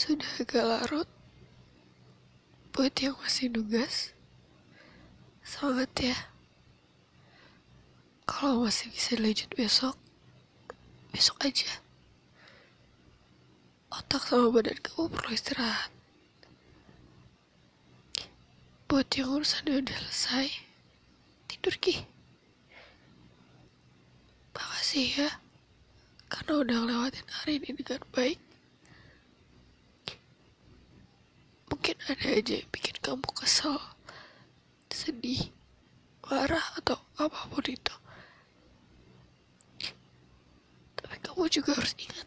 Sudah agak larut. Buat yang masih nugas Semangat ya. Kalau masih bisa lanjut besok Besok aja. Otak sama badan kamu perlu istirahat. Buat yang urusannya udah selesai Tidur Ki. Makasih ya Karena udah ngelewatin hari ini dengan baik ada aja yang bikin kamu kesel, sedih, marah, atau apa pun itu. Tapi kamu juga harus ingat,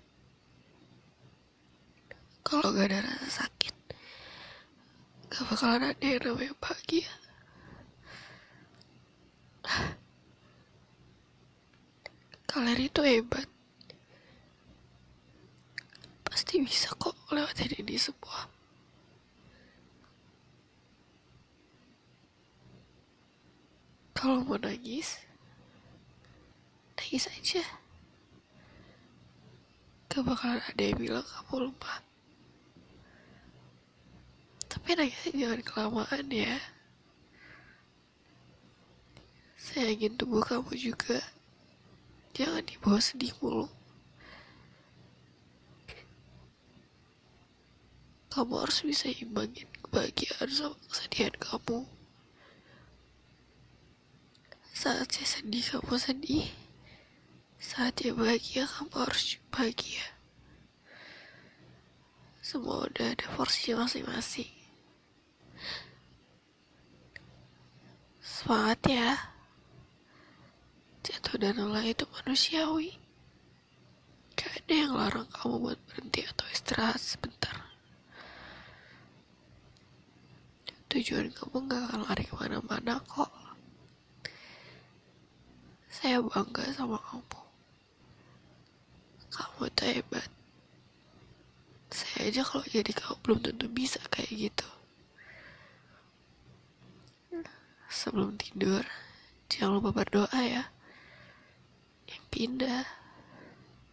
kalau gak ada rasa sakit, gak bakalan ada yang namanya bahagia. Kalian itu hebat. Pasti bisa kok lewatin ini semua. Kalau mau nangis, nangis aja. Gak bakalan ada yang bilang kamu lupa. Tapi nangisnya jangan kelamaan ya. Saya ingin tunggu kamu juga. Jangan dibawa sedih mulu. Kamu harus bisa imbangin kebahagiaan sama kesedihan kamu. Saat saya sedih, kamu sedih. Saat dia bahagia, kamu harus bahagia. Semua udah ada porsinya masing-masing. Semangat ya. Jatuh dan lelah itu manusiawi. Gak ada yang larang kamu buat berhenti atau istirahat sebentar. Tujuan kamu gak akan lari ke mana-mana kok. Saya bangga sama kamu. Kamu tuh hebat. Saya aja kalau jadi kamu belum tentu bisa kayak gitu. Sebelum tidur, jangan lupa berdoa ya. Yang pindah.